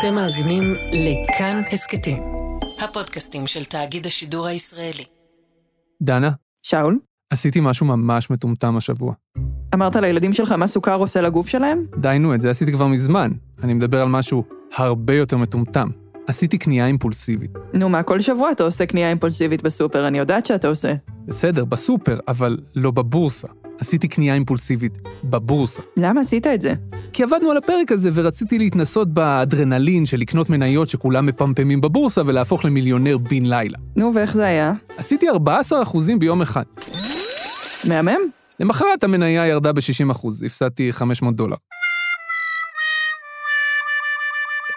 אתם מאזינים לכאן הסכתים, הפודקאסטים של תאגיד השידור הישראלי. דנה, שאול, עשיתי משהו ממש מטומטם השבוע. אמרת לילדים שלך מה סוכר עושה לגוף שלהם? די נו, את זה עשיתי כבר מזמן. אני מדבר על משהו הרבה יותר מטומטם. עשיתי קנייה אימפולסיבית. נו מה, כל שבוע אתה עושה קנייה אימפולסיבית בסופר, אני יודעת שאתה עושה. בסדר, בסופר, אבל לא בבורסה. עשיתי קנייה אימפולסיבית בבורסה. למה עשית את זה? כי עבדנו על הפרק הזה ורציתי להתנסות באדרנלין של לקנות מניות שכולם מפמפמים בבורסה ולהפוך למיליונר בן לילה. נו, ואיך זה היה? עשיתי 14% ביום אחד. מהמם? למחרת המניה ירדה ב-60%, הפסדתי 500 דולר.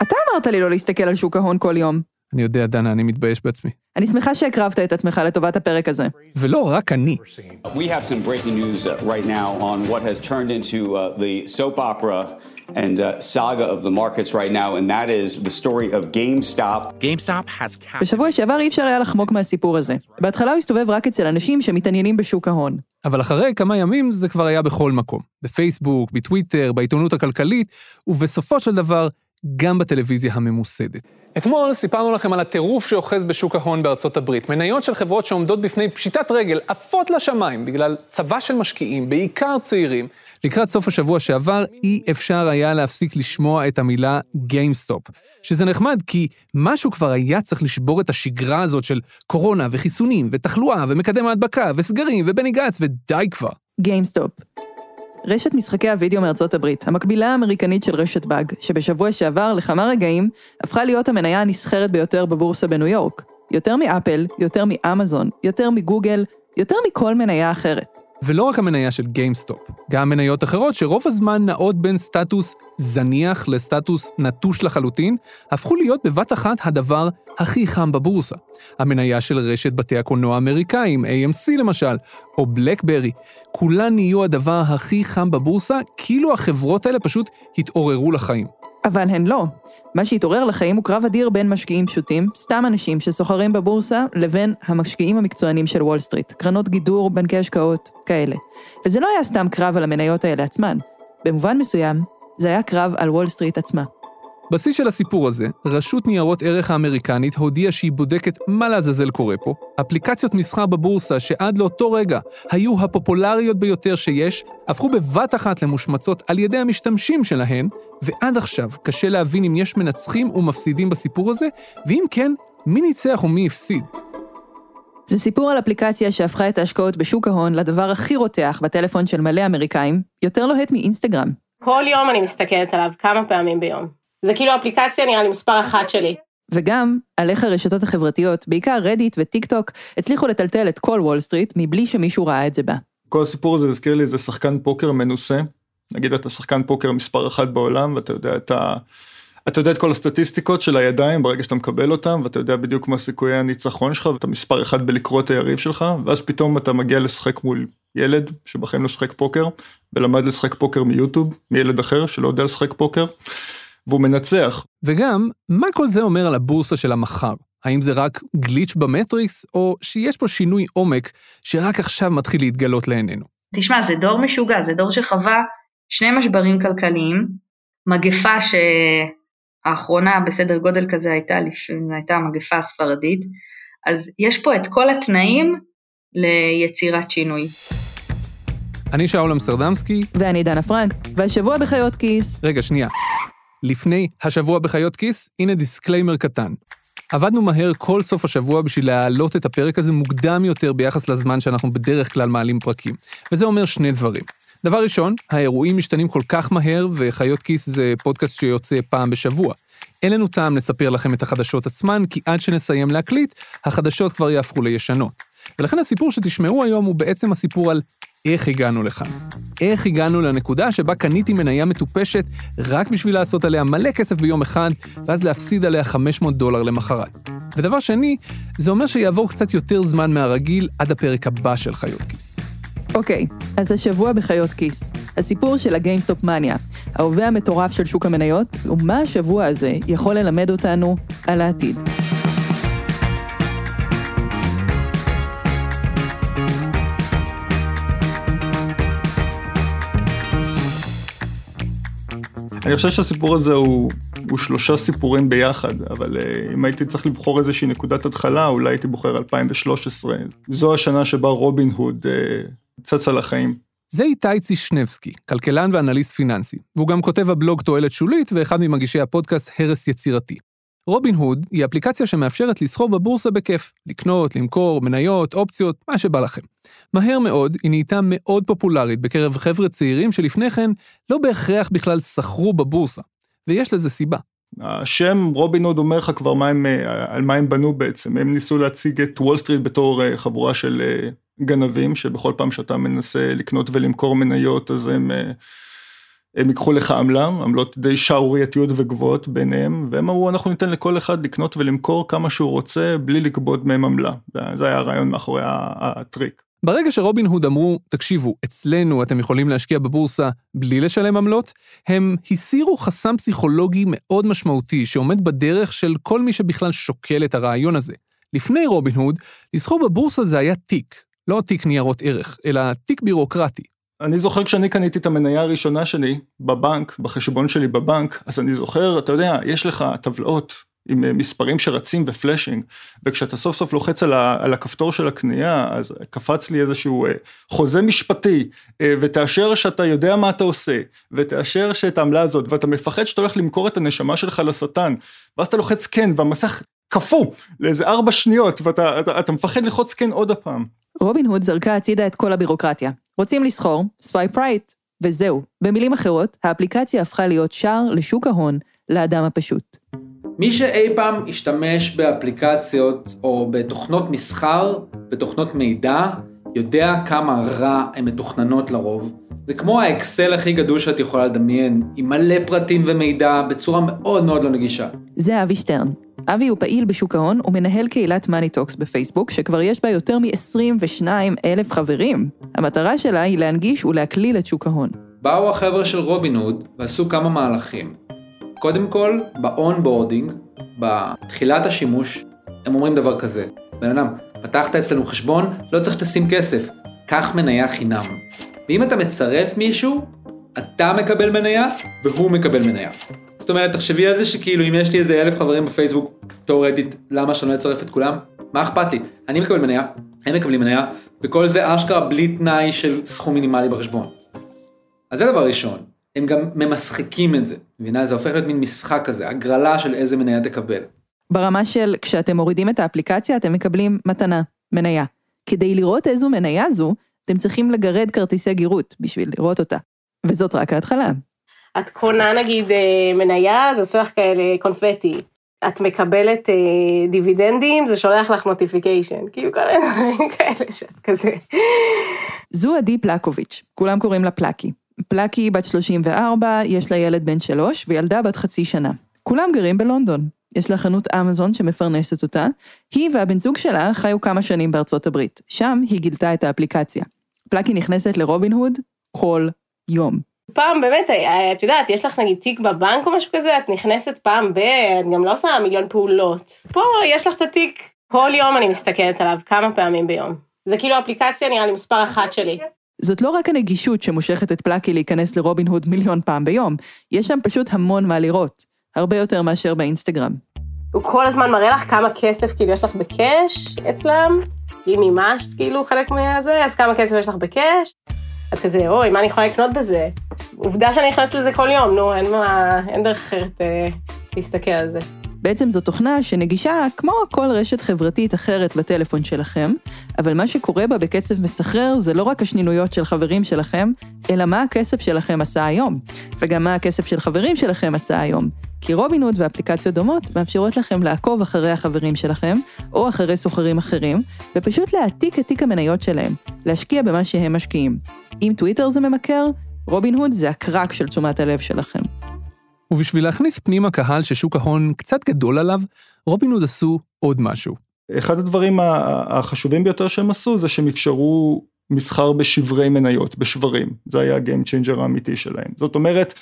אתה אמרת לי לא להסתכל על שוק ההון כל יום. אני יודע, דנה, אני מתבייש בעצמי. אני שמחה שהקרבת את עצמך לטובת הפרק הזה. ולא רק אני. We have some breaking news uh, right now on what has turned into uh, the soap opera and uh, saga of the markets right now, and that is the story of GameStop. GameStop has captured. בשבוע שעבר אי אפשר היה לחמוק מהסיפור הזה. בהתחלה הוא הסתובב רק אצל אנשים שמתעניינים בשוק ההון. אבל אחרי כמה ימים זה כבר היה בכל מקום. בפייסבוק, בטוויטר, בעיתונות הכלכלית, ובסופו של דבר, גם בטלוויזיה הממוסדת. אתמול סיפרנו לכם על הטירוף שאוחז בשוק ההון בארצות הברית. מניות של חברות שעומדות בפני פשיטת רגל עפות לשמיים בגלל צבא של משקיעים, בעיקר צעירים. לקראת סוף השבוע שעבר, אי אפשר היה להפסיק לשמוע את המילה גיימסטופ. שזה נחמד כי משהו כבר היה צריך לשבור את השגרה הזאת של קורונה וחיסונים ותחלואה ומקדם ההדבקה וסגרים ובני גנץ ודי כבר. גיימסטופ. רשת משחקי הוידאו מארצות הברית, המקבילה האמריקנית של רשת באג, שבשבוע שעבר, לכמה רגעים, הפכה להיות המניה הנסחרת ביותר בבורסה בניו יורק. יותר מאפל, יותר מאמזון, יותר מגוגל, יותר מכל מניה אחרת. ולא רק המניה של גיימסטופ, גם מניות אחרות שרוב הזמן נעות בין סטטוס זניח לסטטוס נטוש לחלוטין, הפכו להיות בבת אחת הדבר הכי חם בבורסה. המניה של רשת בתי הקולנוע האמריקאים, AMC למשל, או בלקברי, כולן נהיו הדבר הכי חם בבורסה, כאילו החברות האלה פשוט התעוררו לחיים. אבל הן לא. מה שהתעורר לחיים הוא קרב אדיר בין משקיעים פשוטים, סתם אנשים שסוחרים בבורסה, לבין המשקיעים המקצוענים של וול סטריט, קרנות גידור, בנקי השקעות, כאלה. וזה לא היה סתם קרב על המניות האלה עצמן. במובן מסוים, זה היה קרב על וול סטריט עצמה. בשיא של הסיפור הזה, רשות ניירות ערך האמריקנית הודיעה שהיא בודקת מה לעזאזל קורה פה. אפליקציות מסחר בבורסה שעד לאותו רגע היו הפופולריות ביותר שיש, הפכו בבת אחת למושמצות על ידי המשתמשים שלהן, ועד עכשיו קשה להבין אם יש מנצחים ומפסידים בסיפור הזה, ואם כן, מי ניצח ומי הפסיד. זה סיפור על אפליקציה שהפכה את ההשקעות בשוק ההון לדבר הכי רותח בטלפון של מלא אמריקאים, יותר לוהט מאינסטגרם. כל יום אני מסתכלת עליו כמה פעמים ביום. זה כאילו אפליקציה נראה לי מספר אחת שלי. וגם על איך הרשתות החברתיות, בעיקר רדיט וטיק טוק, הצליחו לטלטל את כל וול סטריט מבלי שמישהו ראה את זה בא. כל הסיפור הזה הזכיר לי איזה שחקן פוקר מנוסה. נגיד אתה שחקן פוקר מספר אחת בעולם ואתה יודע את ה... אתה יודע את כל הסטטיסטיקות של הידיים ברגע שאתה מקבל אותם ואתה יודע בדיוק מה סיכויי הניצחון שלך ואתה מספר אחד בלקרוא את היריב שלך ואז פתאום אתה מגיע לשחק מול ילד שבחיים לא שחק פוקר ולמד לשחק פוקר מיוטיוב מילד אחר שלא יודע לשחק פוקר והוא מנצח. וגם, מה כל זה אומר על הבורסה של המחר? האם זה רק גליץ' במטריקס, או שיש פה שינוי עומק שרק עכשיו מתחיל להתגלות לעינינו? תשמע, זה דור משוגע, זה דור שחווה שני משברים כלכליים, מגפה שהאחרונה בסדר גודל כזה הייתה, הייתה המגפה הספרדית, אז יש פה את כל התנאים ליצירת שינוי. אני שאול אמסטרדמסקי. ואני דנה פרנק, והשבוע בחיות כיס. רגע, שנייה. לפני השבוע בחיות כיס, הנה disclaimer קטן. עבדנו מהר כל סוף השבוע בשביל להעלות את הפרק הזה מוקדם יותר ביחס לזמן שאנחנו בדרך כלל מעלים פרקים. וזה אומר שני דברים. דבר ראשון, האירועים משתנים כל כך מהר, וחיות כיס זה פודקאסט שיוצא פעם בשבוע. אין לנו טעם לספר לכם את החדשות עצמן, כי עד שנסיים להקליט, החדשות כבר יהפכו לישנות. ולכן הסיפור שתשמעו היום הוא בעצם הסיפור על איך הגענו לכאן. איך הגענו לנקודה שבה קניתי מניה מטופשת רק בשביל לעשות עליה מלא כסף ביום אחד, ואז להפסיד עליה 500 דולר למחרת. ודבר שני, זה אומר שיעבור קצת יותר זמן מהרגיל עד הפרק הבא של חיות כיס. אוקיי, אז השבוע בחיות כיס. הסיפור של הגיימסטופמניה, ההווה המטורף של שוק המניות, ומה השבוע הזה יכול ללמד אותנו על העתיד. אני חושב שהסיפור הזה הוא הוא שלושה סיפורים ביחד, אבל אה, אם הייתי צריך לבחור איזושהי נקודת התחלה, אולי הייתי בוחר 2013. זו השנה שבה רובין הוד אה, צץ אל החיים. זה איתי צישנבסקי, כלכלן ואנליסט פיננסי, והוא גם כותב הבלוג תועלת שולית ואחד ממגישי הפודקאסט הרס יצירתי. רובין הוד היא אפליקציה שמאפשרת לסחור בבורסה בכיף, לקנות, למכור, מניות, אופציות, מה שבא לכם. מהר מאוד היא נהייתה מאוד פופולרית בקרב חבר'ה צעירים שלפני כן לא בהכרח בכלל סחרו בבורסה, ויש לזה סיבה. השם רובין הוד אומר לך כבר מה הם, אה, על מה הם בנו בעצם, הם ניסו להציג את וול סטריט בתור אה, חבורה של אה, גנבים, שבכל פעם שאתה מנסה לקנות ולמכור מניות אז הם... הם ייקחו לך עמלה, עמלות די שערורייתיות וגבוהות ביניהם, והם אמרו אנחנו ניתן לכל אחד לקנות ולמכור כמה שהוא רוצה בלי לגבות מהם עמלה. זה היה הרעיון מאחורי הטריק. ברגע שרובין הוד אמרו, תקשיבו, אצלנו אתם יכולים להשקיע בבורסה בלי לשלם עמלות, הם הסירו חסם פסיכולוגי מאוד משמעותי שעומד בדרך של כל מי שבכלל שוקל את הרעיון הזה. לפני רובין הוד, לסחור בבורסה זה היה תיק, לא תיק ניירות ערך, אלא תיק בירוקרטי. אני זוכר כשאני קניתי את המניה הראשונה שלי בבנק, בחשבון שלי בבנק, אז אני זוכר, אתה יודע, יש לך טבלאות עם אה, מספרים שרצים ופלאשינג, וכשאתה סוף סוף לוחץ על, ה, על הכפתור של הקנייה, אז קפץ לי איזשהו אה, חוזה משפטי, אה, ותאשר שאתה יודע מה אתה עושה, ותאשר שאת העמלה הזאת, ואתה מפחד שאתה הולך למכור את הנשמה שלך לשטן, ואז אתה לוחץ כן, והמסך קפוא לאיזה ארבע שניות, ואתה אתה, אתה מפחד ללחוץ כן עוד הפעם. רובין הוד זרקה הצידה את כל הבירוקרטיה. רוצים לסחור? swipe right. וזהו. במילים אחרות, האפליקציה הפכה להיות שער לשוק ההון לאדם הפשוט. מי שאי פעם השתמש באפליקציות או בתוכנות מסחר, בתוכנות מידע, יודע כמה רע הן מתוכננות לרוב. זה כמו האקסל הכי גדול שאת יכולה לדמיין, עם מלא פרטים ומידע בצורה מאוד מאוד לא נגישה. זה אבי שטרן. אבי הוא פעיל בשוק ההון ומנהל קהילת Money Talks בפייסבוק, שכבר יש בה יותר מ-22 אלף חברים. המטרה שלה היא להנגיש ולהקליל את שוק ההון. באו החבר'ה של רובין הוד ועשו כמה מהלכים. קודם כל, ב onboarding, בתחילת השימוש, הם אומרים דבר כזה, בן אדם, פתחת אצלנו חשבון, לא צריך שתשים כסף, קח מניה חינם. ואם אתה מצרף מישהו, אתה מקבל מניה והוא מקבל מניה. זאת אומרת, תחשבי על זה שכאילו אם יש לי איזה אלף חברים בפייסבוק, תאורטית, למה שאני לא אצרף את כולם? מה אכפת לי? אני מקבל מניה, הם מקבלים מניה, וכל זה אשכרה בלי תנאי של סכום מינימלי בחשבון. אז זה דבר ראשון. הם גם ממשחקים את זה, מבינה? זה הופך להיות מין משחק כזה, הגרלה של איזה מניה תקבל. ברמה של כשאתם מורידים את האפליקציה, אתם מקבלים מתנה, מניה. כדי לראות איזו מניה זו, אתם צריכים לגרד כרטיסי גירוד בשביל לראות אותה. וזאת רק ההתחלה. את קונה נגיד אה, מניה, זה עושה לך כאלה קונפטי. את מקבלת אה, דיבידנדים, זה שולח לך notification. כאילו כל מיני דברים כאלה שאת כזה. זו עדי פלקוביץ', כולם קוראים לה פלקי. פלקי בת 34, יש לה ילד בן שלוש וילדה בת חצי שנה. כולם גרים בלונדון. יש לה חנות אמזון שמפרנסת אותה. היא והבן זוג שלה חיו כמה שנים בארצות הברית. שם היא גילתה את האפליקציה. פלקי נכנסת לרובין הוד כל יום. פעם באמת, את יודעת, יש לך נגיד תיק בבנק או משהו כזה, את נכנסת פעם ב... את גם לא עושה מיליון פעולות. פה יש לך את התיק, כל יום אני מסתכלת עליו, כמה פעמים ביום. זה כאילו אפליקציה נראה לי מספר אחת שלי. זאת לא רק הנגישות שמושכת את פלאקי להיכנס לרובין הוד מיליון פעם ביום, יש שם פשוט המון מה לראות, הרבה יותר מאשר באינסטגרם. הוא כל הזמן מראה לך כמה כסף כאילו יש לך בקאש אצלם, אם מימשת כאילו חלק מזה, אז כמה כסף יש לך בקאש. את כזה, אוי, מה אני יכולה לקנות בזה? עובדה שאני נכנסת לזה כל יום, נו, אין, מה, אין דרך אחרת אה, להסתכל על זה. בעצם זו תוכנה שנגישה כמו כל רשת חברתית אחרת לטלפון שלכם, אבל מה שקורה בה בקצב מסחרר זה לא רק השנינויות של חברים שלכם, אלא מה הכסף שלכם עשה היום, וגם מה הכסף של חברים שלכם עשה היום. כי רובין הוד ואפליקציות דומות מאפשרות לכם לעקוב אחרי החברים שלכם, או אחרי סוחרים אחרים, ופשוט להעתיק את תיק המניות שלהם, להשקיע במה שהם משקיעים. אם טוויטר זה ממכר, רובין הוד זה הקרק של תשומת הלב שלכם. ובשביל להכניס פנימה קהל ששוק ההון קצת גדול עליו, רובין הוד עשו עוד משהו. אחד הדברים החשובים ביותר שהם עשו זה שהם אפשרו מסחר בשברי מניות, בשברים. זה היה ה game changer האמיתי שלהם. זאת אומרת,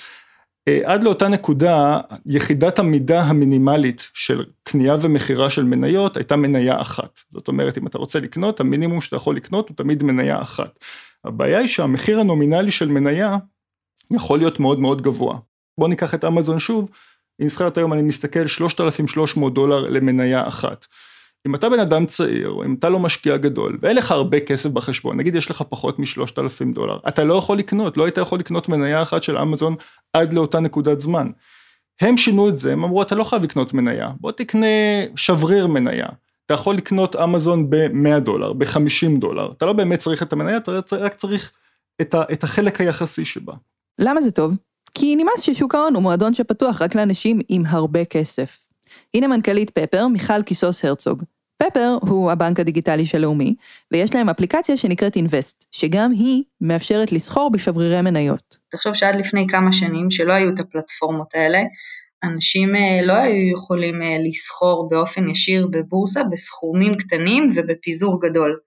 עד לאותה נקודה, יחידת המידה המינימלית של קנייה ומכירה של מניות הייתה מניה אחת. זאת אומרת, אם אתה רוצה לקנות, המינימום שאתה יכול לקנות הוא תמיד מניה אחת. הבעיה היא שהמחיר הנומינלי של מניה יכול להיות מאוד מאוד גבוה. בואו ניקח את אמזון שוב, היא נסחרת היום, אני מסתכל, 3,300 דולר למניה אחת. אם אתה בן אדם צעיר, או אם אתה לא משקיע גדול, ואין לך הרבה כסף בחשבון, נגיד יש לך פחות מ-3,000 דולר, אתה לא יכול לקנות, לא היית יכול לקנות מניה אחת של אמזון עד לאותה נקודת זמן. הם שינו את זה, הם אמרו, אתה לא חייב לקנות מניה, בוא תקנה שבריר מניה. אתה יכול לקנות אמזון ב-100 דולר, ב-50 דולר, אתה לא באמת צריך את המניה, אתה רק צריך את, ה- את החלק היחסי שבה. למה זה טוב? כי נמאס ששוק ההון הוא מועדון שפתוח רק לאנשים עם הרבה כסף. הנה מנכ"לית פפר, מיכל קיסוס הרצוג. פפר הוא הבנק הדיגיטלי של לאומי, ויש להם אפליקציה שנקראת אינבסט, שגם היא מאפשרת לסחור בשברירי מניות. תחשוב שעד לפני כמה שנים, שלא היו את הפלטפורמות האלה, אנשים אה, לא היו יכולים אה, לסחור באופן ישיר בבורסה בסכומים קטנים ובפיזור גדול.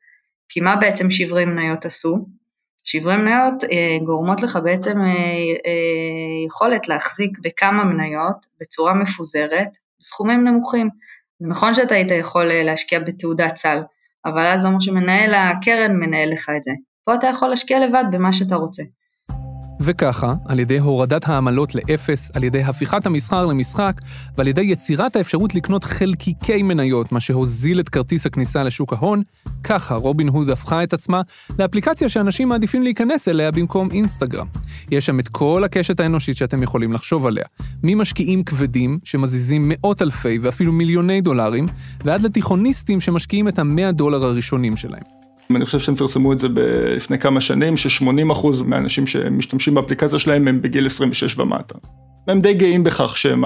כי מה בעצם שברי מניות עשו? שברי מניות אה, גורמות לך בעצם יכולת להחזיק בכמה מניות בצורה מפוזרת, בסכומים נמוכים. זה נכון שאתה היית יכול להשקיע בתעודת סל, אבל אז אומר שמנהל הקרן מנהל לך את זה. פה אתה יכול להשקיע לבד במה שאתה רוצה. וככה, על ידי הורדת העמלות לאפס, על ידי הפיכת המסחר למשחק, ועל ידי יצירת האפשרות לקנות חלקיקי מניות, מה שהוזיל את כרטיס הכניסה לשוק ההון, ככה רובין הוד הפכה את עצמה לאפליקציה שאנשים מעדיפים להיכנס אליה במקום אינסטגרם. יש שם את כל הקשת האנושית שאתם יכולים לחשוב עליה, ממשקיעים כבדים, שמזיזים מאות אלפי ואפילו מיליוני דולרים, ועד לתיכוניסטים שמשקיעים את המאה דולר הראשונים שלהם. אני חושב שהם פרסמו את זה לפני כמה שנים, ש-80% מהאנשים שמשתמשים באפליקציה שלהם הם בגיל 26 ומטה. הם די גאים בכך שהם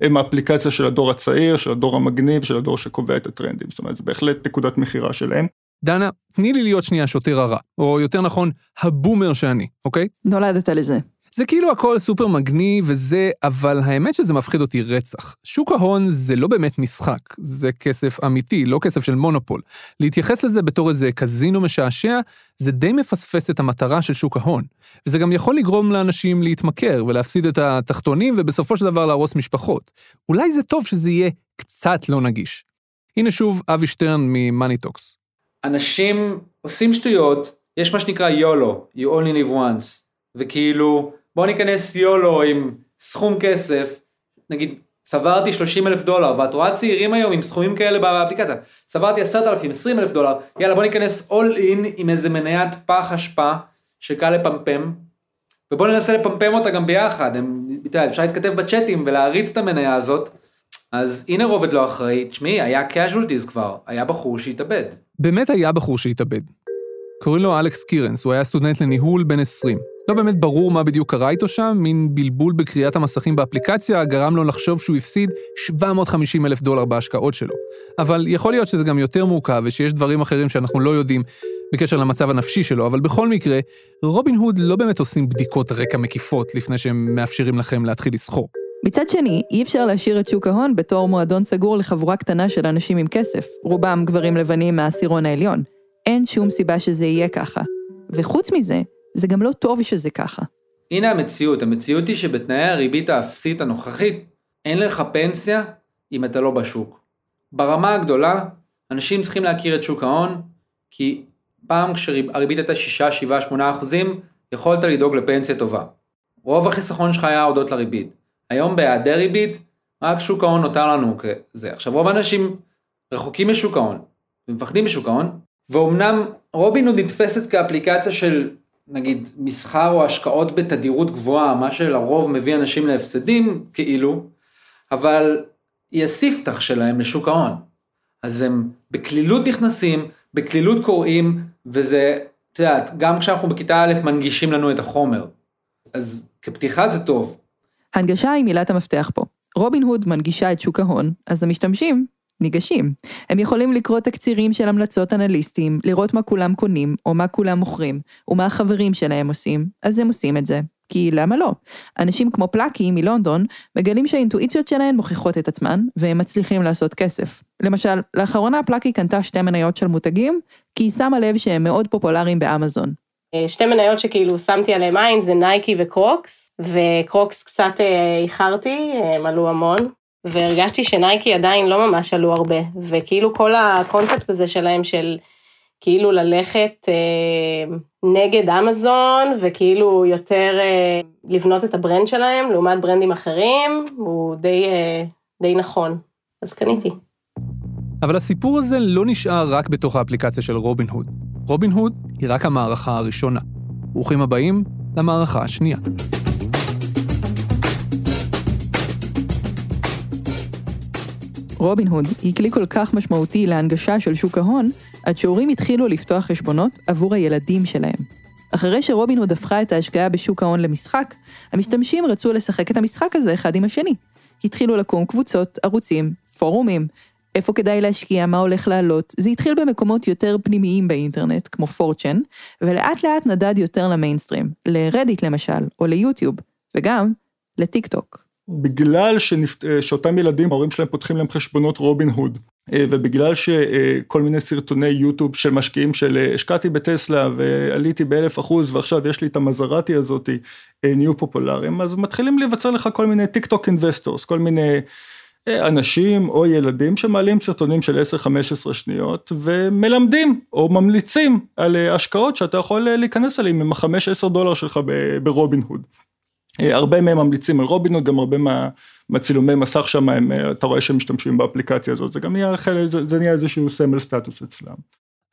הם האפליקציה של הדור הצעיר, של הדור המגניב, של הדור שקובע את הטרנדים. זאת אומרת, זה בהחלט נקודת מכירה שלהם. דנה, תני לי להיות שנייה שוטר הרע, או יותר נכון, הבומר שאני, אוקיי? נולדת לזה. זה כאילו הכל סופר מגניב וזה, אבל האמת שזה מפחיד אותי רצח. שוק ההון זה לא באמת משחק, זה כסף אמיתי, לא כסף של מונופול. להתייחס לזה בתור איזה קזינו משעשע, זה די מפספס את המטרה של שוק ההון. וזה גם יכול לגרום לאנשים להתמכר ולהפסיד את התחתונים ובסופו של דבר להרוס משפחות. אולי זה טוב שזה יהיה קצת לא נגיש. הנה שוב אבי שטרן מ Money Talks. אנשים עושים שטויות, יש מה שנקרא YOLO, you only live once, וכאילו, בוא ניכנס YOLO עם סכום כסף, נגיד צברתי 30 אלף דולר, ואת רואה צעירים היום עם סכומים כאלה באפליקציה, צברתי 10,000, 20 אלף דולר, יאללה בוא ניכנס all in עם איזה מניית פח אשפה שקל לפמפם, ובוא ננסה לפמפם אותה גם ביחד, הם, יודע, אפשר להתכתב בצ'אטים ולהריץ את המניה הזאת, אז הנה רובד לא אחראי, תשמעי, היה casualties כבר, היה בחור שהתאבד. באמת היה בחור שהתאבד. קוראים לו אלכס קירנס, הוא היה סטודנט לניהול בן 20. לא באמת ברור מה בדיוק קרה איתו שם, מין בלבול בקריאת המסכים באפליקציה גרם לו לחשוב שהוא הפסיד 750 אלף דולר בהשקעות שלו. אבל יכול להיות שזה גם יותר מורכב ושיש דברים אחרים שאנחנו לא יודעים בקשר למצב הנפשי שלו, אבל בכל מקרה, רובין הוד לא באמת עושים בדיקות רקע מקיפות לפני שהם מאפשרים לכם להתחיל לסחור. מצד שני, אי אפשר להשאיר את שוק ההון בתור מועדון סגור לחבורה קטנה של אנשים עם כסף, רובם גברים לבנים מהעשירון העליון. אין שום סיבה שזה יהיה ככה. וחוץ מזה, זה גם לא טוב שזה ככה. הנה המציאות, המציאות היא שבתנאי הריבית האפסית הנוכחית, אין לך פנסיה אם אתה לא בשוק. ברמה הגדולה, אנשים צריכים להכיר את שוק ההון, כי פעם כשהריבית הייתה 6, 7, 8 אחוזים, יכולת לדאוג לפנסיה טובה. רוב החיסכון שלך היה הודות לריבית. היום בהיעדר ריבית, רק שוק ההון נותר לנו כזה. עכשיו רוב האנשים רחוקים משוק ההון, ומפחדים משוק ההון, ואומנם רובינהוד נתפסת כאפליקציה של נגיד מסחר או השקעות בתדירות גבוהה, מה שלרוב מביא אנשים להפסדים כאילו, אבל היא הספתח שלהם לשוק ההון. אז הם בקלילות נכנסים, בקלילות קוראים, וזה, את יודעת, גם כשאנחנו בכיתה א' מנגישים לנו את החומר. אז כפתיחה זה טוב. הנגשה היא מילת המפתח פה. רובין הוד מנגישה את שוק ההון, אז המשתמשים ניגשים. הם יכולים לקרוא תקצירים של המלצות אנליסטים, לראות מה כולם קונים, או מה כולם מוכרים, ומה החברים שלהם עושים, אז הם עושים את זה. כי למה לא? אנשים כמו פלאקי מלונדון מגלים שהאינטואיציות שלהם מוכיחות את עצמן, והם מצליחים לעשות כסף. למשל, לאחרונה פלאקי קנתה שתי מניות של מותגים, כי היא שמה לב שהם מאוד פופולריים באמזון. אה, שתי מניות שכאילו שמתי עליהם עין זה נייקי וקרוקס, וקרוקס קצת אה, איחרתי, הם עלו המון, והרגשתי שנייקי עדיין לא ממש עלו הרבה, וכאילו כל הקונספט הזה שלהם של כאילו ללכת אה, נגד אמזון וכאילו יותר אה, לבנות את ה brand שלהם לעומת ברנדים אחרים, הוא די, אה, די נכון. אז קניתי. אבל הסיפור הזה לא נשאר רק בתוך האפליקציה של רובין הוד. רובין הוד היא רק המערכה הראשונה. ברוכים הבאים למערכה השנייה. רובין הוד היא כלי כל כך משמעותי להנגשה של שוק ההון, עד שהורים התחילו לפתוח חשבונות עבור הילדים שלהם. אחרי שרובין הוד הפכה את ההשקעה בשוק ההון למשחק, המשתמשים רצו לשחק את המשחק הזה אחד עם השני. התחילו לקום קבוצות, ערוצים, פורומים, איפה כדאי להשקיע, מה הולך לעלות. זה התחיל במקומות יותר פנימיים באינטרנט, כמו פורצ'ן, ולאט לאט נדד יותר למיינסטרים, לרדיט למשל, או ליוטיוב, וגם לטיק טוק. בגלל שנפ... שאותם ילדים, ההורים שלהם פותחים להם חשבונות רובין הוד, אה, ובגלל שכל מיני סרטוני יוטיוב של משקיעים של אה, השקעתי בטסלה ועליתי באלף אחוז ועכשיו יש לי את המזרטי הזאתי, אה, נהיו פופולריים, אז מתחילים להיווצר לך כל מיני TikTok investors, כל מיני אנשים או ילדים שמעלים סרטונים של 10-15 שניות ומלמדים או ממליצים על השקעות שאתה יכול להיכנס אליהם עם ה-5-10 דולר שלך ברובין הוד. הרבה מהם ממליצים על רובינהוד, גם הרבה מה, מהצילומי מסך שם, הם, אתה רואה שהם משתמשים באפליקציה הזאת, זה גם נהיה, זה, זה נהיה איזשהו סמל סטטוס אצלם.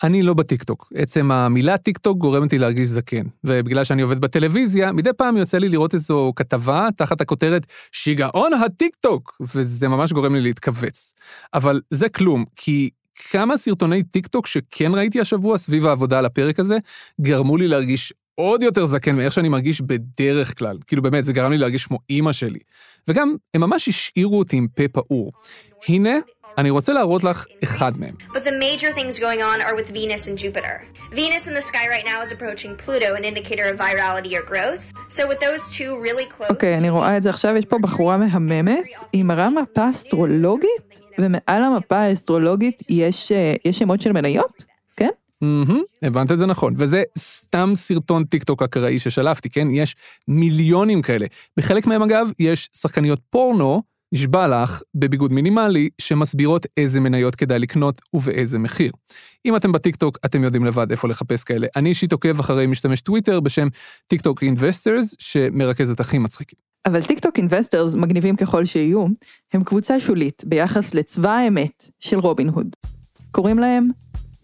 אני לא בטיקטוק. עצם המילה טיקטוק גורמת לי להרגיש זקן. ובגלל שאני עובד בטלוויזיה, מדי פעם יוצא לי לראות איזו כתבה תחת הכותרת שיגעון הטיקטוק, וזה ממש גורם לי להתכווץ. אבל זה כלום, כי כמה סרטוני טיקטוק שכן ראיתי השבוע סביב העבודה על הפרק הזה, גרמו לי להרגיש עוד יותר זקן מאיך שאני מרגיש בדרך כלל. כאילו באמת, זה גרם לי להרגיש כמו אימא שלי. וגם, הם ממש השאירו אותי עם פה פעור. הנה, אני רוצה להראות לך אחד מהם. But the major things going on are with Venus and Jupiter. Venus in the sky right now is approaching Pluto, an indicator of virality or growth. So with those two really close... אוקיי, okay, אני רואה את זה עכשיו, יש פה בחורה מהממת, היא מראה מפה אסטרולוגית, ומעל המפה האסטרולוגית יש, יש שמות של מניות, כן? Mm-hmm, הבנת את זה נכון, וזה סתם סרטון טיק טוק אקראי ששלפתי, כן? יש מיליונים כאלה. בחלק מהם אגב, יש שחקניות פורנו, נשבע לך, בביגוד מינימלי, שמסבירות איזה מניות כדאי לקנות ובאיזה מחיר. אם אתם בטיקטוק, אתם יודעים לבד איפה לחפש כאלה. אני אישית עוקב אחרי משתמש טוויטר בשם TikTok Investors, שמרכז את הכי מצחיקים. אבל TikTok Investors, מגניבים ככל שיהיו, הם קבוצה שולית ביחס לצבא האמת של רובין הוד. קוראים להם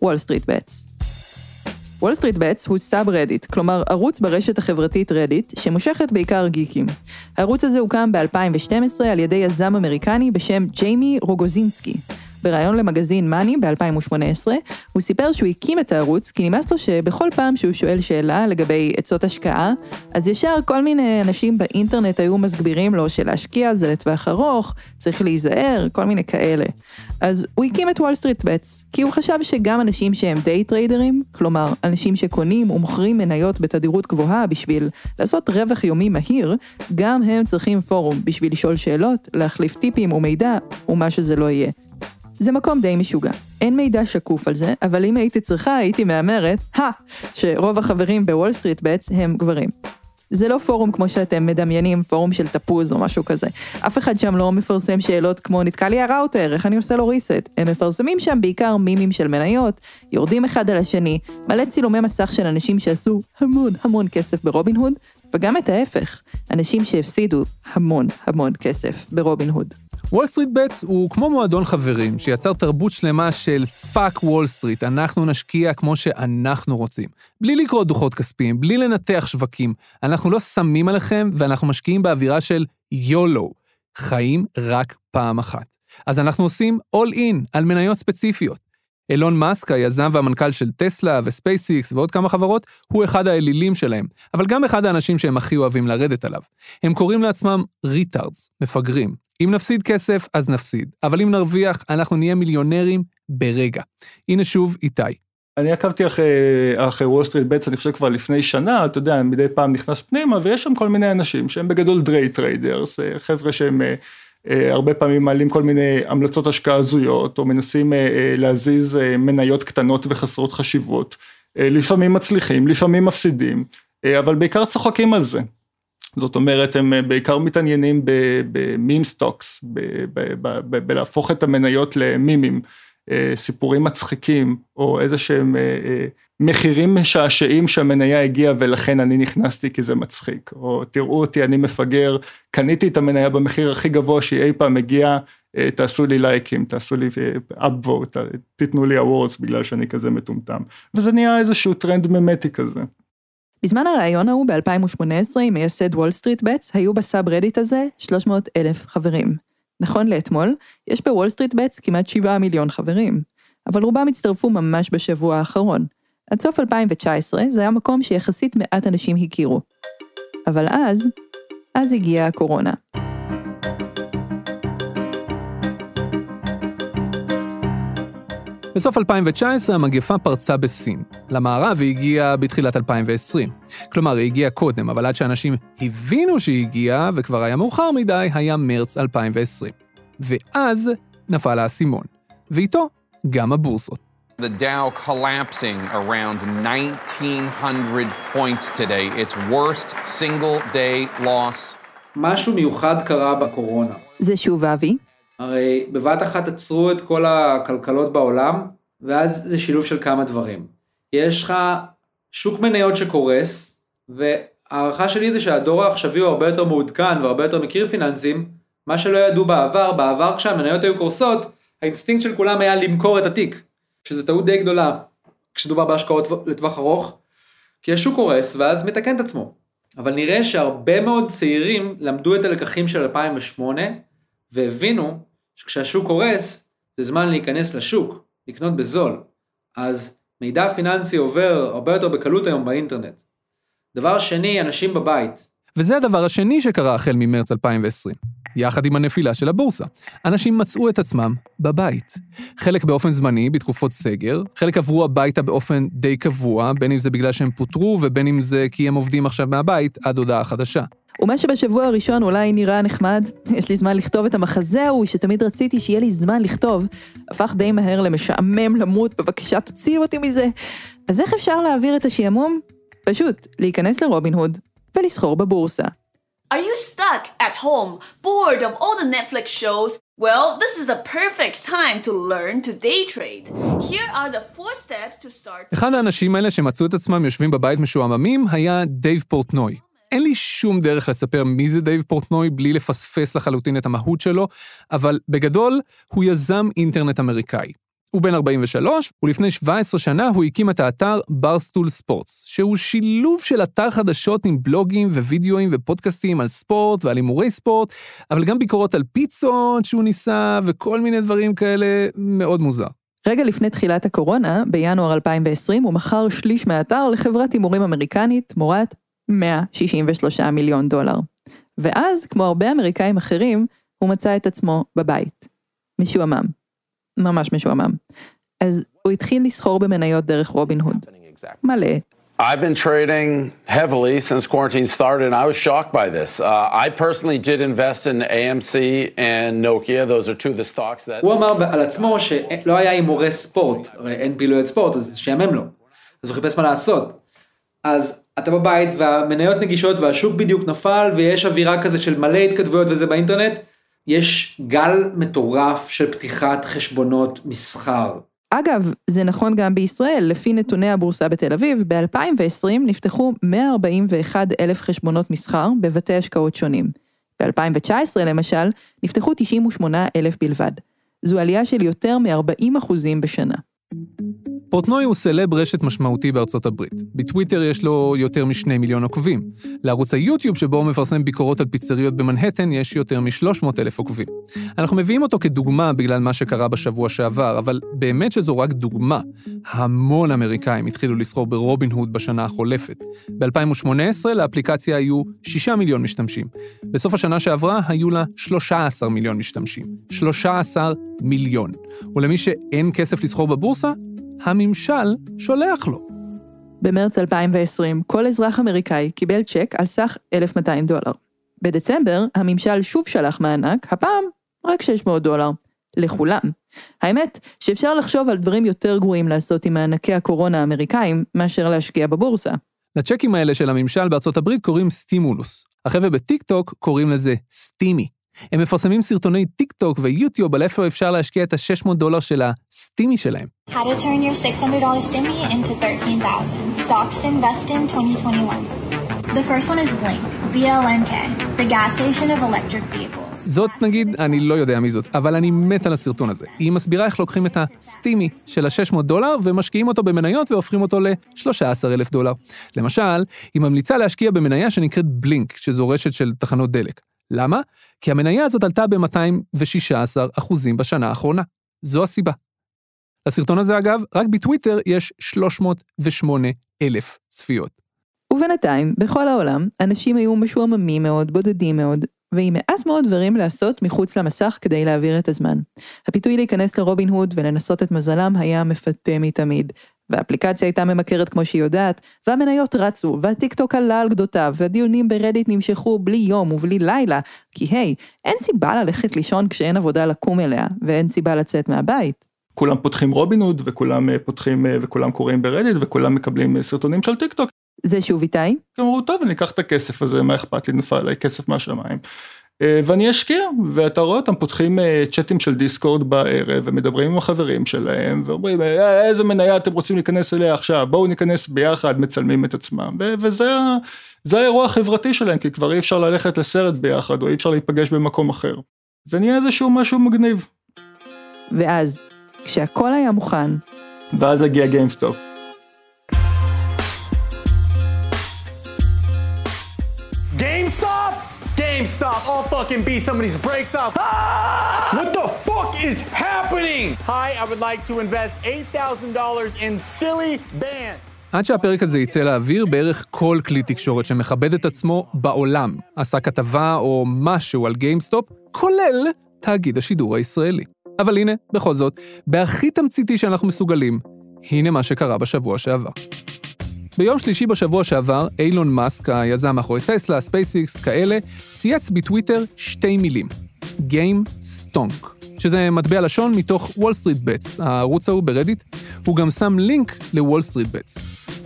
וול סטריט בטס. וול סטריט בטס הוא subreddit, כלומר ערוץ ברשת החברתית רדיט, שמושכת בעיקר גיקים. הערוץ הזה הוקם ב-2012 על ידי יזם אמריקני בשם ג'יימי רוגוזינסקי. בריאיון למגזין מאני ב-2018, הוא סיפר שהוא הקים את הערוץ כי נמאס לו שבכל פעם שהוא שואל שאלה לגבי עצות השקעה, אז ישר כל מיני אנשים באינטרנט היו מסבירים לו שלהשקיע זה לטווח ארוך, צריך להיזהר, כל מיני כאלה. אז הוא הקים את וול סטריט בטס, כי הוא חשב שגם אנשים שהם day trader ים, כלומר, אנשים שקונים ומוכרים מניות בתדירות גבוהה בשביל לעשות רווח יומי מהיר, גם הם צריכים פורום בשביל לשאול שאלות, להחליף טיפים ומידע, ומה שזה לא יהיה. זה מקום די משוגע. אין מידע שקוף על זה, אבל אם הייתי צריכה, הייתי מהמרת, הא, שרוב החברים בוול סטריט בטס הם גברים. זה לא פורום כמו שאתם מדמיינים, פורום של תפוז או משהו כזה. אף אחד שם לא מפרסם שאלות כמו נתקע לי הראוטר, איך אני עושה לו reset. הם מפרסמים שם בעיקר מימים של מניות, יורדים אחד על השני, מלא צילומי מסך של אנשים שעשו המון המון כסף ברובין הוד, וגם את ההפך, אנשים שהפסידו המון המון כסף ברובין הוד. וול סטריט בטס הוא כמו מועדון חברים, שיצר תרבות שלמה של fuck Wall Street, אנחנו נשקיע כמו שאנחנו רוצים. בלי לקרוא דוחות כספיים, בלי לנתח שווקים. אנחנו לא שמים עליכם, ואנחנו משקיעים באווירה של YOLO. חיים רק פעם אחת. אז אנחנו עושים all in על מניות ספציפיות. אילון מאסק, היזם והמנכ"ל של טסלה וספייסיקס ועוד כמה חברות, הוא אחד האלילים שלהם, אבל גם אחד האנשים שהם הכי אוהבים לרדת עליו. הם קוראים לעצמם retards, מפגרים. אם נפסיד כסף, אז נפסיד, אבל אם נרוויח, אנחנו נהיה מיליונרים ברגע. הנה שוב איתי. אני עקבתי אחרי, אחרי וול סטריט בטס, אני חושב כבר לפני שנה, אתה יודע, מדי פעם נכנס פנימה, ויש שם כל מיני אנשים שהם בגדול day traders, חבר'ה שהם אה, אה, הרבה פעמים מעלים כל מיני המלצות השקעה הזויות, או מנסים אה, להזיז מניות קטנות וחסרות חשיבות. לפעמים מצליחים, לפעמים מפסידים, אבל בעיקר צוחקים על זה. זאת אומרת, הם בעיקר מתעניינים ב meme stocks, בלהפוך את המניות למימים. אה, סיפורים מצחיקים, או איזה שהם אה, אה, מחירים משעשעים שהמניה הגיעה ולכן אני נכנסתי כי זה מצחיק, או תראו אותי, אני מפגר, קניתי את המניה במחיר הכי גבוה שהיא אי פעם הגיעה, תעשו לי לייקים, תעשו לי upvote, תיתנו לי awards בגלל שאני כזה מטומטם. וזה נהיה איזשהו טרנד ממטי כזה. בזמן הראיון ההוא ב-2018 עם מייסד וול סטריט בטס, היו ב subreddit הזה 300 אלף חברים. נכון לאתמול, יש בוול סטריט בטס כמעט 7 מיליון חברים, אבל רובם הצטרפו ממש בשבוע האחרון. עד סוף 2019 זה היה מקום שיחסית מעט אנשים הכירו. אבל אז, אז הגיעה הקורונה. בסוף 2019 המגפה פרצה בסין. למערב היא הגיעה בתחילת 2020. כלומר, היא הגיעה קודם, אבל עד שאנשים הבינו שהיא הגיעה, וכבר היה מאוחר מדי, היה מרץ 2020. ואז נפל האסימון. ואיתו, גם הבורסות. The Dow collapsing around 1,900 points today. Its worst single day loss. משהו מיוחד קרה בקורונה. זה שוב אבי. הרי בבת אחת עצרו את כל הכלכלות בעולם, ואז זה שילוב של כמה דברים. יש לך שוק מניות שקורס, והערכה שלי זה שהדור העכשווי הוא הרבה יותר מעודכן והרבה יותר מכיר פיננסים, מה שלא ידעו בעבר, בעבר כשהמניות היו קורסות, האינסטינקט של כולם היה למכור את התיק, שזו טעות די גדולה כשדובר בהשקעות לטווח ארוך, כי השוק קורס ואז מתקן את עצמו. אבל נראה שהרבה מאוד צעירים למדו את הלקחים של 2008 והבינו שכשהשוק קורס זה זמן להיכנס לשוק, לקנות בזול. אז מידע פיננסי עובר הרבה יותר בקלות היום באינטרנט. דבר שני, אנשים בבית. וזה הדבר השני שקרה החל ממרץ 2020. יחד עם הנפילה של הבורסה. אנשים מצאו את עצמם בבית. חלק באופן זמני, בתקופות סגר, חלק עברו הביתה באופן די קבוע, בין אם זה בגלל שהם פוטרו ובין אם זה כי הם עובדים עכשיו מהבית עד הודעה חדשה. ומה שבשבוע הראשון אולי נראה נחמד, יש לי זמן לכתוב את המחזה ההוא שתמיד רציתי שיהיה לי זמן לכתוב, הפך די מהר למשעמם למות, בבקשה תוציאו אותי מזה. אז איך אפשר להעביר את השעמום? פשוט, להיכנס לרובין הוד ולסחור בבורסה. Are you stuck at home, bored of all the Netflix shows? Well, this is the perfect time to learn to day trade. Here are the four steps to start. אחד האנשים האלה שמצאו את עצמם יושבים בבית משועממים היה דייב פורטנוי. אין לי שום דרך לספר מי זה דייב פורטנוי בלי לפספס לחלוטין את המהות שלו, אבל בגדול, הוא יזם אינטרנט אמריקאי. הוא בן 43, ולפני 17 שנה הוא הקים את האתר Barstool Sports, שהוא שילוב של אתר חדשות עם בלוגים ווידאוים ופודקאסטים על ספורט ועל הימורי ספורט, אבל גם ביקורות על פיצות שהוא ניסה וכל מיני דברים כאלה מאוד מוזר. רגע לפני תחילת הקורונה, בינואר 2020, הוא מכר שליש מהאתר לחברת הימורים אמריקנית תמורת 163 מיליון דולר. ואז, כמו הרבה אמריקאים אחרים, הוא מצא את עצמו בבית. משועמם. ממש משועמם. אז הוא התחיל לסחור במניות דרך רובין הוד. מלא. I've been trading heavily since quarantine started, and I was shocked by this. Uh, I personally did invest in AMC and Nokia. Those are two of the stocks that... הוא אמר על עצמו שלא היה הימורי ספורט, הרי אין פעילויות ספורט, אז שיאמם לו. אז הוא חיפש מה לעשות. אז אתה בבית והמניות נגישות והשוק בדיוק נפל ויש אווירה כזה של מלא התכתבויות וזה באינטרנט, יש גל מטורף של פתיחת חשבונות מסחר. אגב, זה נכון גם בישראל, לפי נתוני הבורסה בתל אביב, ב-2020 נפתחו 141 אלף חשבונות מסחר בבתי השקעות שונים. ב-2019 למשל, נפתחו 98 אלף בלבד. זו עלייה של יותר מ-40 אחוזים בשנה. פורטנוי הוא סלב רשת משמעותי בארצות הברית. בטוויטר יש לו יותר משני מיליון עוקבים. לערוץ היוטיוב שבו הוא מפרסם ביקורות על פיצריות במנהטן יש יותר מ-300 אלף עוקבים. אנחנו מביאים אותו כדוגמה בגלל מה שקרה בשבוע שעבר, אבל באמת שזו רק דוגמה. המון אמריקאים התחילו לסחור ברובין הוד בשנה החולפת. ב-2018 לאפליקציה היו 6 מיליון משתמשים. בסוף השנה שעברה היו לה 13 מיליון משתמשים. 13 מיליון. ולמי שאין כסף לסחור בבורסה, הממשל שולח לו. במרץ 2020, כל אזרח אמריקאי קיבל צ'ק על סך 1,200 דולר. בדצמבר, הממשל שוב שלח מענק, הפעם רק 600 דולר. לכולם. האמת, שאפשר לחשוב על דברים יותר גרועים לעשות עם מענקי הקורונה האמריקאים, מאשר להשקיע בבורסה. לצ'קים האלה של הממשל בארצות הברית קוראים stimulus. החבר'ה בטיק טוק קוראים לזה stimmy. הם מפרסמים סרטוני טיק טוק ויוטיוב על איפה אפשר להשקיע את ה-600 דולר של הסטימי שלהם. How to turn your $600 stimmy into 13,000 stocks to invest in 2021. The first one is Blink, BLNK, the gas station of electric vehicles. זאת נגיד, אני לא יודע מי זאת, אבל אני מת על הסרטון הזה. היא מסבירה איך לוקחים את הסטימי של ה-600 דולר ומשקיעים אותו במניות והופכים אותו ל-13,000 דולר. למשל, היא ממליצה להשקיע במניה שנקראת בלינק, שזו רשת של תחנות דלק. למה? כי המניה הזאת עלתה ב-216% בשנה האחרונה. זו הסיבה. לסרטון הזה, אגב, רק בטוויטר יש 308,000 צפיות. ובינתיים, בכל העולם, אנשים היו משועממים מאוד, בודדים מאוד, ועם מעט מאוד דברים לעשות מחוץ למסך כדי להעביר את הזמן. הפיתוי להיכנס לרובין הוד ולנסות את מזלם היה מפתה מתמיד. והאפליקציה הייתה ממכרת כמו שהיא יודעת, והמניות רצו, והטיק טוק עלה על גדותיו, והדיונים ברדיט נמשכו בלי יום ובלי לילה, כי היי, אין סיבה ללכת לישון כשאין עבודה לקום אליה, ואין סיבה לצאת מהבית. כולם פותחים רובין הוד, וכולם אה, פותחים, אה, וכולם קוראים ב Reddit, וכולם מקבלים אה, סרטונים של טיק טוק. זה שוב איתי. אמרו, טוב, אני אקח את הכסף הזה, מה אכפת לי, נפל עליי כסף מהשמיים. ואני אשקיע, ואתה רואה אותם פותחים צ'אטים של Discord בערב, ומדברים עם החברים שלהם, ואומרים, איזה מניה אתם רוצים להיכנס אליה עכשיו, בואו ניכנס ביחד, מצלמים את עצמם, וזה האירוע החברתי שלהם, כי כבר אי אפשר ללכת לסרט ביחד, או אי אפשר להיפגש במקום אחר. זה נהיה איזשהו משהו מגניב. ואז, כשהכל היה מוכן, ואז הגיע GameStop. GameStop, I'll fucking beat somebody's brakes off. Ah! What the fuck is happening? Hi, I would like to invest $8,000 in Silly Bandz. עד שהפרק הזה יצא לאוויר, בערך כל כלי תקשורת שמכבד את עצמו בעולם עשה כתבה או משהו על GameStop, כולל תאגיד השידור הישראלי. אבל הנה, בכל זאת, בהכי תמציתי שאנחנו מסוגלים, הנה מה שקרה בשבוע שעבר. ביום שלישי בשבוע שעבר, אילון מאסק, היזם מאחורי טסלה, ספייסיקס, כאלה, צייץ בטוויטר שתי מילים, Gamestonk, שזה מטבע לשון מתוך WallStreetBets, הערוץ ההוא ב Reddit, הוא גם שם לינק ל WallStreetBets,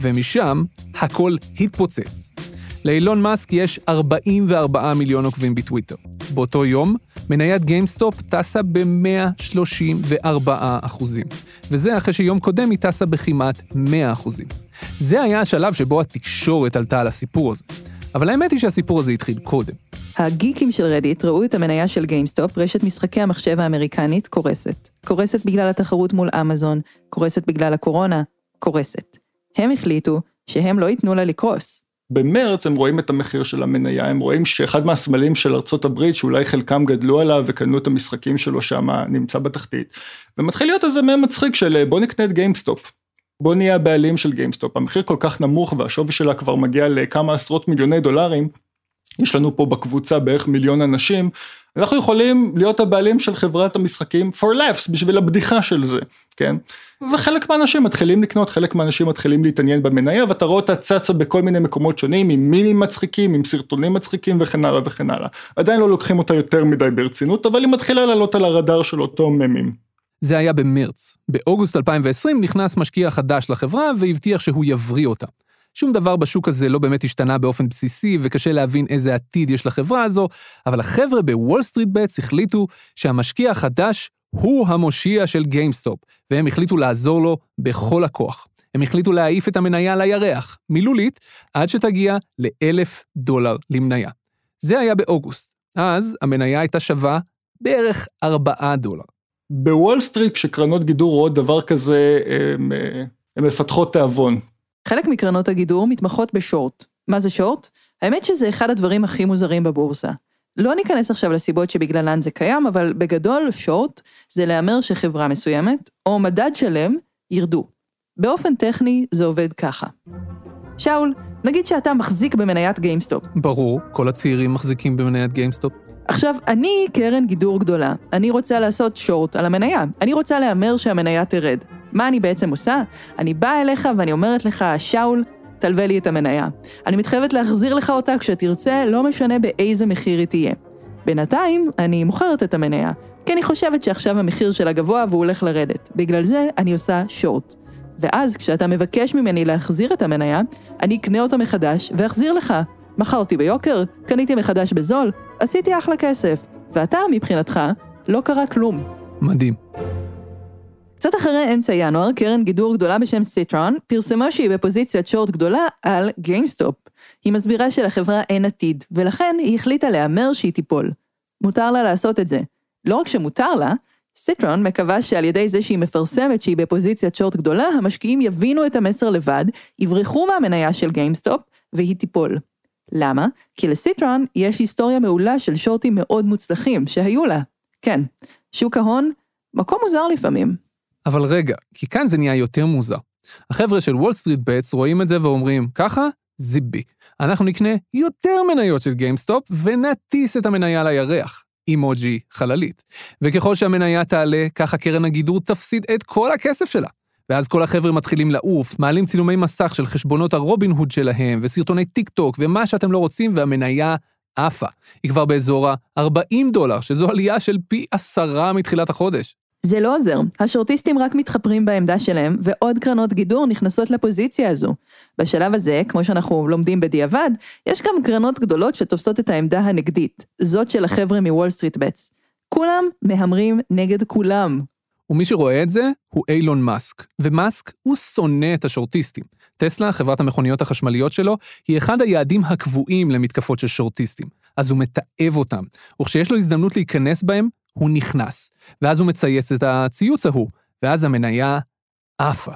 ומשם הכל התפוצץ. לאילון מאסק יש 44 מיליון עוקבים בטוויטר. באותו יום, מניית GameStop טסה ב-134 אחוזים. וזה אחרי שיום קודם היא טסה בכמעט 100 אחוזים. זה היה השלב שבו התקשורת עלתה על הסיפור הזה. אבל האמת היא שהסיפור הזה התחיל קודם. הגיקים של Reddit ראו את המניה של GameStop, רשת משחקי המחשב האמריקנית, קורסת. קורסת בגלל התחרות מול אמזון, קורסת בגלל הקורונה, קורסת. הם החליטו שהם לא ייתנו לה לקרוס. במרץ הם רואים את המחיר של המניה, הם רואים שאחד מהסמלים של ארצות הברית, שאולי חלקם גדלו עליו וקנו את המשחקים שלו שם, נמצא בתחתית. ומתחיל להיות איזה מם מצחיק של בוא נקנה את GameStop. בוא נהיה הבעלים של GameStop, המחיר כל כך נמוך והשווי שלה כבר מגיע לכמה עשרות מיליוני דולרים, יש לנו פה בקבוצה בערך מיליון אנשים, אנחנו יכולים להיות הבעלים של חברת המשחקים for laughs בשביל הבדיחה של זה, כן? וחלק מהאנשים מתחילים לקנות, חלק מהאנשים מתחילים להתעניין במניה ואתה רואה אותה צצה בכל מיני מקומות שונים עם מימים מצחיקים, עם סרטונים מצחיקים וכן הלאה וכן הלאה. עדיין לא לוקחים אותה יותר מדי ברצינות, אבל היא מתחילה לעלות על הרדאר של אותם ממים. זה היה במרץ. באוגוסט 2020 נכנס משקיע חדש לחברה והבטיח שהוא יבריא אותה. שום דבר בשוק הזה לא באמת השתנה באופן בסיסי, וקשה להבין איזה עתיד יש לחברה הזו, אבל החבר'ה ב WallStreetBets החליטו שהמשקיע החדש הוא המושיע של GameStop, והם החליטו לעזור לו בכל הכוח. הם החליטו להעיף את המניה לירח, מילולית, עד שתגיע לאלף דולר למניה. זה היה באוגוסט. אז המניה הייתה שווה בערך ארבעה דולר. בוול סטריט, כשקרנות גידור רואות דבר כזה, הן מפתחות תיאבון. חלק מקרנות הגידור מתמחות בשורט. מה זה שורט? האמת שזה אחד הדברים הכי מוזרים בבורסה. לא ניכנס עכשיו לסיבות שבגללן זה קיים, אבל בגדול שורט זה להמר שחברה מסוימת, או מדד שלם, ירדו. באופן טכני זה עובד ככה. שאול, נגיד שאתה מחזיק במניית גיימסטופ. ברור, כל הצעירים מחזיקים במניית GameStop. עכשיו, אני קרן גידור גדולה, אני רוצה לעשות שורט על המניה, אני רוצה להמר שהמניה תרד. מה אני בעצם עושה? אני באה אליך ואני אומרת לך, שאול, תלווה לי את המניה. אני מתחייבת להחזיר לך אותה כשתרצה, לא משנה באיזה מחיר היא תהיה. בינתיים, אני מוכרת את המניה, כי אני חושבת שעכשיו המחיר שלה גבוה והוא הולך לרדת. בגלל זה אני עושה שורט. ואז כשאתה מבקש ממני להחזיר את המניה, אני אקנה אותה מחדש ואחזיר לך. מכרתי ביוקר, קניתי מחדש בזול, עשיתי אחלה כסף. ואתה, מבחינתך, לא קרה כלום. מדהים. קצת אחרי אמצע ינואר, קרן גידור גדולה בשם Citron פרסמה שהיא בפוזיציית שורט גדולה על GameStop. היא מסבירה שלחברה אין עתיד, ולכן היא החליטה להמר שהיא תיפול. מותר לה לעשות את זה. לא רק שמותר לה, סיטרון מקווה שעל ידי זה שהיא מפרסמת שהיא בפוזיציית שורט גדולה, המשקיעים יבינו את המסר לבד, יברחו מהמניה של גיימסטופ, והיא תיפול. למה? כי לסיטרון יש היסטוריה מעולה של שורטים מאוד מוצלחים, שהיו לה. כן, שוק ההון, מקום מוזר לפעמים. אבל רגע, כי כאן זה נהיה יותר מוזר. החבר'ה של וול סטריט בטס רואים את זה ואומרים, ככה? זיבי. אנחנו נקנה יותר מניות של גיימסטופ ונטיס את המניה לירח. אימוג'י חללית. וככל שהמניה תעלה, ככה קרן הגידור תפסיד את כל הכסף שלה. ואז כל החבר'ה מתחילים לעוף, מעלים צילומי מסך של חשבונות הרובין הוד שלהם, וסרטוני טיק טוק, ומה שאתם לא רוצים, והמניה עפה. היא כבר באזור ה-40 דולר, שזו עלייה של פי עשרה מתחילת החודש. זה לא עוזר, השורטיסטים רק מתחפרים בעמדה שלהם, ועוד קרנות גידור נכנסות לפוזיציה הזו. בשלב הזה, כמו שאנחנו לומדים בדיעבד, יש גם קרנות גדולות שתופסות את העמדה הנגדית, זאת של החבר'ה מוול סטריט בטס. כולם מהמרים נגד כולם. ומי שרואה את זה הוא אילון מאסק, ומאסק הוא שונא את השורטיסטים. טסלה, חברת המכוניות החשמליות שלו, היא אחד היעדים הקבועים למתקפות של שורטיסטים. אז הוא מתעב אותם, וכשיש לו הזדמנות להיכנס בהם, הוא נכנס. ואז הוא מצייץ את הציוץ ההוא, ואז המניה עפה.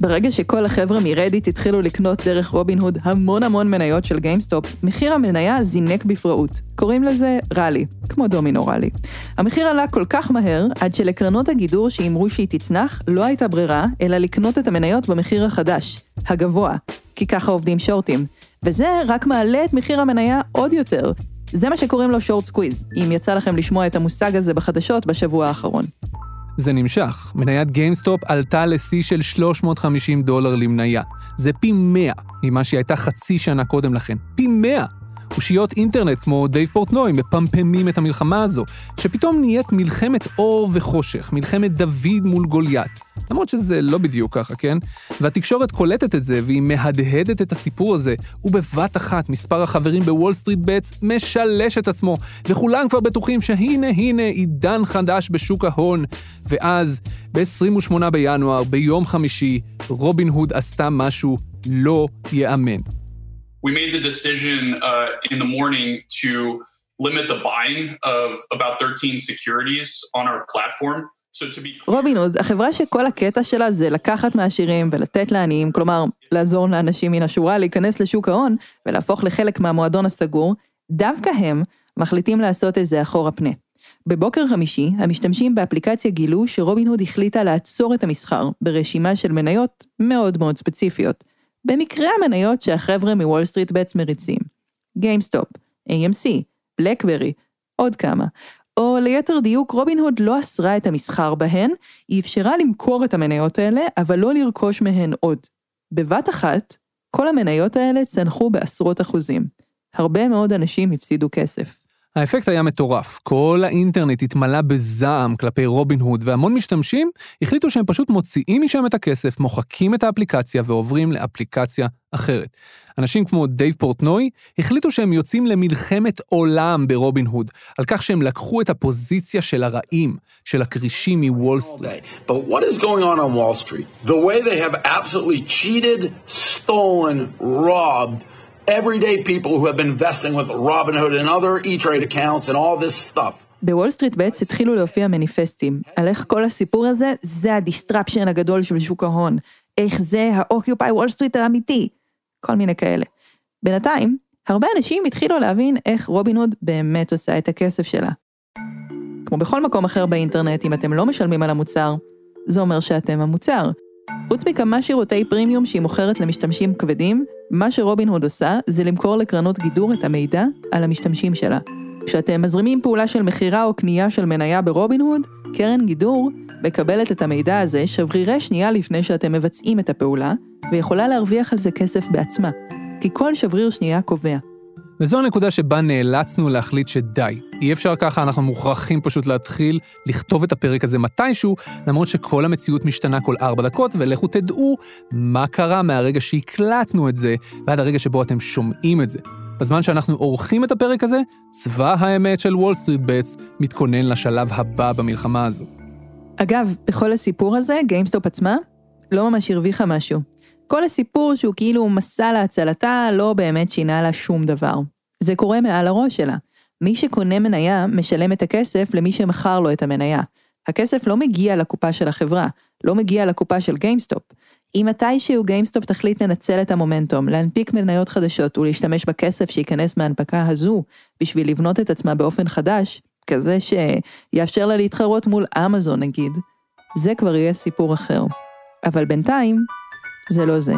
ברגע שכל החבר'ה מרדיט התחילו לקנות דרך רובין הוד המון המון מניות של גיימסטופ, מחיר המניה זינק בפראות. קוראים לזה ראלי, כמו דומינו ראלי. המחיר עלה כל כך מהר, עד שלקרנות הגידור שהימרו שהיא תצנח, לא הייתה ברירה, אלא לקנות את המניות במחיר החדש, הגבוה, כי ככה עובדים שורטים. וזה רק מעלה את מחיר המניה עוד יותר. זה מה שקוראים לו short squeeze, אם יצא לכם לשמוע את המושג הזה בחדשות בשבוע האחרון. זה נמשך. מניית גיימסטופ עלתה לשיא של 350 דולר למניה. זה פי 100 ממה שהיא הייתה חצי שנה קודם לכן. פי 100! אושיות אינטרנט כמו דייב פורטנוי מפמפמים את המלחמה הזו, שפתאום נהיית מלחמת אור וחושך, מלחמת דוד מול גוליית. למרות שזה לא בדיוק ככה, כן? והתקשורת קולטת את זה והיא מהדהדת את הסיפור הזה, ובבת אחת מספר החברים בוול סטריט בטס משלש את עצמו, וכולם כבר בטוחים שהנה הנה עידן חדש בשוק ההון. ואז, ב-28 בינואר, ביום חמישי, רובין הוד עשתה משהו לא ייאמן. we made the decision uh, in the morning to limit the buying of about 13 securities on our platform. רובין הוד, החברה שכל הקטע שלה זה לקחת מהעשירים ולתת לעניים, כלומר, לעזור לאנשים מן השורה להיכנס לשוק ההון ולהפוך לחלק מהמועדון הסגור, דווקא הם מחליטים לעשות את זה אחורה פנה. בבוקר חמישי, המשתמשים באפליקציה גילו שרובין הוד החליטה לעצור את המסחר ברשימה של מניות מאוד מאוד ספציפיות. במקרה המניות שהחבר'ה מוול סטריט בטס מריצים. גיימסטופ, AMC, בלקברי, עוד כמה. או ליתר דיוק, רובין הוד לא אסרה את המסחר בהן, היא אפשרה למכור את המניות האלה, אבל לא לרכוש מהן עוד. בבת אחת, כל המניות האלה צנחו בעשרות אחוזים. הרבה מאוד אנשים הפסידו כסף. האפקט היה מטורף. כל האינטרנט התמלא בזעם כלפי רובין הוד, והמון משתמשים החליטו שהם פשוט מוציאים משם את הכסף, מוחקים את האפליקציה ועוברים לאפליקציה אחרת. אנשים כמו דייב פורטנוי החליטו שהם יוצאים למלחמת עולם ברובין הוד, על כך שהם לקחו את הפוזיציה של הרעים, של הכרישים מוול סטריט. But what is going on on Wall Street? The way they have absolutely cheated, stolen, robbed everyday people who have been investing with Robinhood and other E-Trade accounts and all this stuff. בוול סטריט בטס התחילו להופיע מניפסטים, על איך כל הסיפור הזה, זה ה disruption הגדול של שוק ההון. איך זה ה Occupy Wall Street האמיתי. כל מיני כאלה. בינתיים, הרבה אנשים התחילו להבין איך רובין הוד באמת עושה את הכסף שלה. כמו בכל מקום אחר באינטרנט, אם אתם לא משלמים על המוצר, זה אומר שאתם המוצר. חוץ מכמה שירותי פרימיום שהיא מוכרת למשתמשים כבדים, מה שרובין הוד עושה זה למכור לקרנות גידור את המידע על המשתמשים שלה. כשאתם מזרימים פעולה של מכירה או קנייה של מניה ברובין הוד, קרן גידור מקבלת את המידע הזה שברירי שנייה לפני שאתם מבצעים את הפעולה, ויכולה להרוויח על זה כסף בעצמה, כי כל שבריר שנייה קובע. וזו הנקודה שבה נאלצנו להחליט שדי. אי אפשר ככה, אנחנו מוכרחים פשוט להתחיל לכתוב את הפרק הזה מתישהו, למרות שכל המציאות משתנה כל ארבע דקות, ולכו תדעו מה קרה מהרגע שהקלטנו את זה ועד הרגע שבו אתם שומעים את זה. בזמן שאנחנו עורכים את הפרק הזה, צבא האמת של וול סטריט בטס מתכונן לשלב הבא במלחמה הזו. אגב, בכל הסיפור הזה, גיימסטופ עצמה לא ממש הרוויחה משהו. כל הסיפור שהוא כאילו מסע להצלתה לא באמת שינה לה שום דבר. זה קורה מעל הראש שלה. מי שקונה מניה משלם את הכסף למי שמכר לו את המניה. הכסף לא מגיע לקופה של החברה, לא מגיע לקופה של גיימסטופ. אם מתישהו גיימסטופ תחליט לנצל את המומנטום, להנפיק מניות חדשות ולהשתמש בכסף שייכנס מההנפקה הזו בשביל לבנות את עצמה באופן חדש, כזה שיאפשר לה להתחרות מול אמזון נגיד, זה כבר יהיה סיפור אחר. אבל בינתיים, זה לא זה.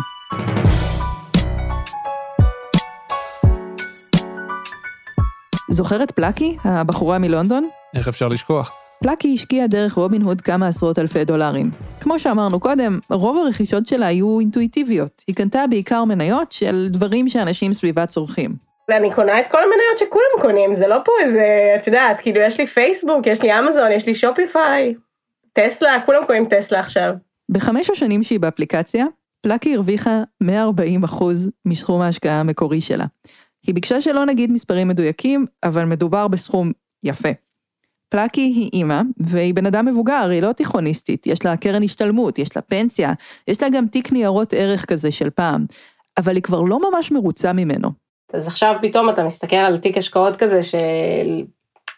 זוכרת פלאקי, הבחורה מלונדון? איך אפשר לשכוח? פלאקי השקיעה דרך רובין הוד כמה עשרות אלפי דולרים. כמו שאמרנו קודם, רוב הרכישות שלה היו אינטואיטיביות. היא קנתה בעיקר מניות של דברים שאנשים סביבה צורכים. ואני קונה את כל המניות שכולם קונים, זה לא פה איזה, את יודעת, כאילו יש לי פייסבוק, יש לי אמזון, יש לי שופיפיי, טסלה, כולם קונים טסלה עכשיו. בחמש השנים שהיא באפליקציה, פלאקי הרוויחה 140 אחוז מסכום ההשקעה המקורי שלה. היא ביקשה שלא נגיד מספרים מדויקים, אבל מדובר בסכום יפה. פלאקי היא אימא, והיא בן אדם מבוגר, היא לא תיכוניסטית, יש לה קרן השתלמות, יש לה פנסיה, יש לה גם תיק ניירות ערך כזה של פעם, אבל היא כבר לא ממש מרוצה ממנו. אז עכשיו פתאום אתה מסתכל על תיק השקעות כזה של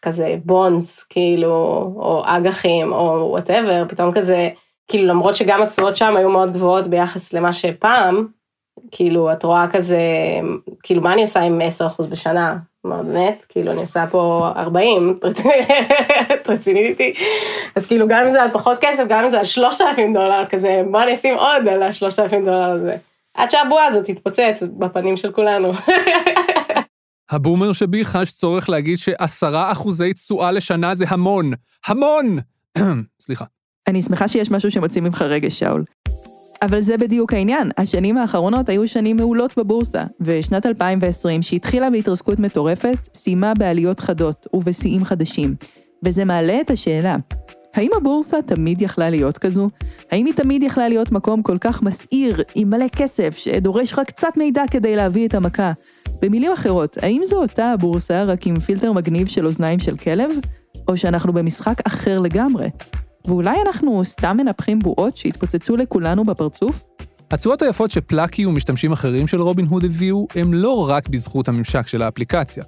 כזה bonds, כאילו, או אג"חים, או whatever, פתאום כזה, כאילו למרות שגם התשואות שם היו מאוד גבוהות ביחס למה שפעם, כאילו את רואה כזה, כאילו מה אני עושה עם 10% בשנה? באמת? כאילו אני עושה פה 40, את רצינית איתי? אז כאילו גם אם זה על פחות כסף, גם אם זה על 3,000 דולר, כזה בוא אני אשים עוד על ה-3,000 דולר הזה. עד שהבועה הזאת תתפוצץ בפנים של כולנו. הבומר שבי חש צורך להגיד שעשרה אחוזי תשואה לשנה זה המון. המון! סליחה. אני שמחה שיש משהו שמוציא ממך רגש, שאול. אבל זה בדיוק העניין, השנים האחרונות היו שנים מעולות בבורסה, ושנת 2020, שהתחילה בהתרסקות מטורפת, סיימה בעליות חדות ובשיאים חדשים. וזה מעלה את השאלה, האם הבורסה תמיד יכלה להיות כזו? האם היא תמיד יכלה להיות מקום כל כך מסעיר, עם מלא כסף, שדורש רק קצת מידע כדי להביא את המכה? במילים אחרות, האם זו אותה הבורסה רק עם פילטר מגניב של אוזניים של כלב? או שאנחנו במשחק אחר לגמרי? ואולי אנחנו סתם מנפחים בועות שהתפוצצו לכולנו בפרצוף? התשואות היפות שפלאקי ומשתמשים אחרים של רובין הוד הביאו, הם לא רק בזכות הממשק של האפליקציה.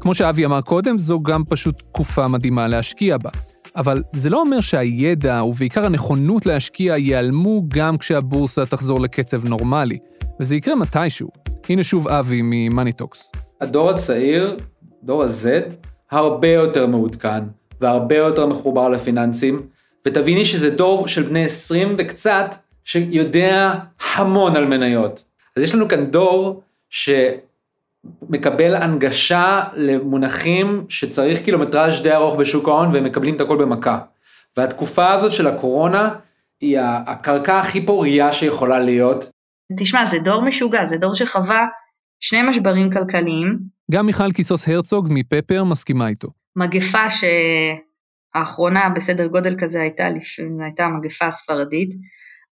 כמו שאבי אמר קודם, זו גם פשוט תקופה מדהימה להשקיע בה. אבל זה לא אומר שהידע ובעיקר הנכונות להשקיע ייעלמו גם כשהבורסה תחזור לקצב נורמלי, וזה יקרה מתישהו. הנה שוב אבי ממאניטוקס. הדור הצעיר, דור ה-Z, הרבה יותר מעודכן והרבה יותר מחובר לפיננסים, ותביני שזה דור של בני 20 וקצת שיודע המון על מניות. אז יש לנו כאן דור שמקבל הנגשה למונחים שצריך קילומטראז' די ארוך בשוק ההון והם מקבלים את הכל במכה. והתקופה הזאת של הקורונה היא הקרקע הכי פורייה שיכולה להיות. תשמע, זה דור משוגע, זה דור שחווה שני משברים כלכליים. גם מיכל כיסוס הרצוג מפפר מסכימה איתו. מגפה שהאחרונה בסדר גודל כזה הייתה, הייתה המגפה הספרדית,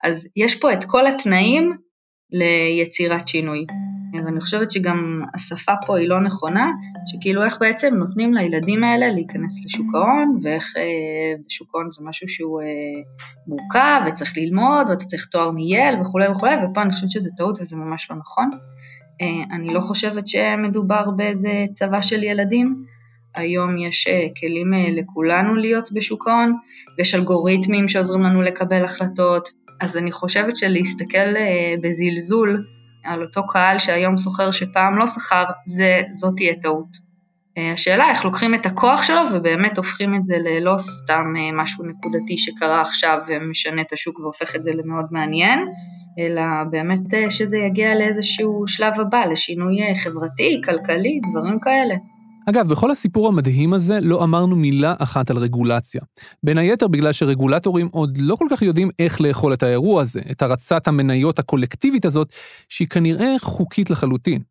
אז יש פה את כל התנאים ליצירת שינוי. ואני חושבת שגם השפה פה היא לא נכונה, שכאילו איך בעצם נותנים לילדים האלה להיכנס לשוק ההון, ואיך אה, שוק ההון זה משהו שהוא אה, מורכב, וצריך ללמוד, ואתה צריך תואר מייל וכולי וכולי, ופה אני חושבת שזה טעות וזה ממש לא נכון. אה, אני לא חושבת שמדובר באיזה צבא של ילדים, היום יש אה, כלים אה, לכולנו להיות בשוק ההון, ויש אלגוריתמים שעוזרים לנו לקבל החלטות, אז אני חושבת שלהסתכל אה, בזלזול על אותו קהל שהיום סוחר שפעם לא שכר, זאת תהיה טעות. השאלה איך לוקחים את הכוח שלו ובאמת הופכים את זה ללא סתם משהו נקודתי שקרה עכשיו ומשנה את השוק והופך את זה למאוד מעניין, אלא באמת שזה יגיע לאיזשהו שלב הבא, לשינוי חברתי, כלכלי, דברים כאלה. אגב, בכל הסיפור המדהים הזה לא אמרנו מילה אחת על רגולציה. בין היתר בגלל שרגולטורים עוד לא כל כך יודעים איך לאכול את האירוע הזה, את הרצת המניות הקולקטיבית הזאת, שהיא כנראה חוקית לחלוטין.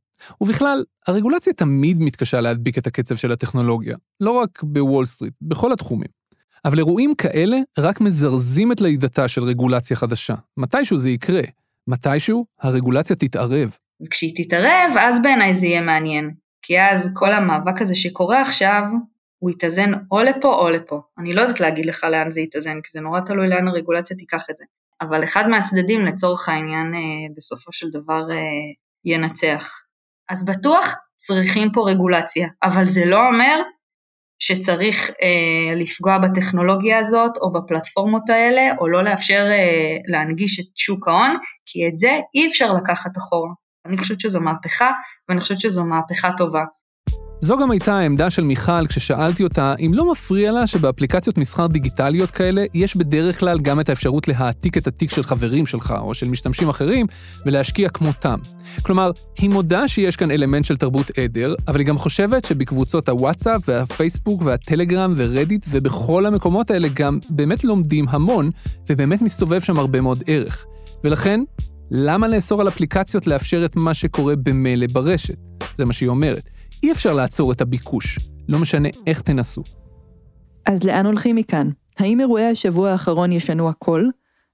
ובכלל, הרגולציה תמיד מתקשה להדביק את הקצב של הטכנולוגיה, לא רק בוול סטריט, בכל התחומים. אבל אירועים כאלה רק מזרזים את לידתה של רגולציה חדשה. מתישהו זה יקרה, מתישהו הרגולציה תתערב. וכשהיא תתערב, אז בעיניי זה יהיה מעניין. כי אז כל המאבק הזה שקורה עכשיו, הוא יתאזן או לפה או לפה. אני לא יודעת להגיד לך לאן זה יתאזן, כי זה נורא תלוי לאן הרגולציה תיקח את זה. אבל אחד מהצדדים לצורך העניין אה, בסופו של דבר אה, ינצח. אז בטוח צריכים פה רגולציה, אבל זה לא אומר שצריך אה, לפגוע בטכנולוגיה הזאת או בפלטפורמות האלה, או לא לאפשר אה, להנגיש את שוק ההון, כי את זה אי אפשר לקחת אחורה. אני חושבת שזו מהפכה, ואני חושבת שזו מהפכה טובה. זו גם הייתה העמדה של מיכל כששאלתי אותה אם לא מפריע לה שבאפליקציות מסחר דיגיטליות כאלה יש בדרך כלל גם את האפשרות להעתיק את התיק של חברים שלך או של משתמשים אחרים ולהשקיע כמותם. כלומר, היא מודה שיש כאן אלמנט של תרבות עדר, אבל היא גם חושבת שבקבוצות הוואטסאפ והפייסבוק והטלגרם ורדיט ובכל המקומות האלה גם באמת לומדים המון ובאמת מסתובב שם הרבה מאוד ערך. ולכן, למה לאסור על אפליקציות לאפשר את מה שקורה במילא ברשת? זה מה שהיא אומרת. אי אפשר לעצור את הביקוש, לא משנה איך תנסו. אז לאן הולכים מכאן? האם אירועי השבוע האחרון ישנו הכל?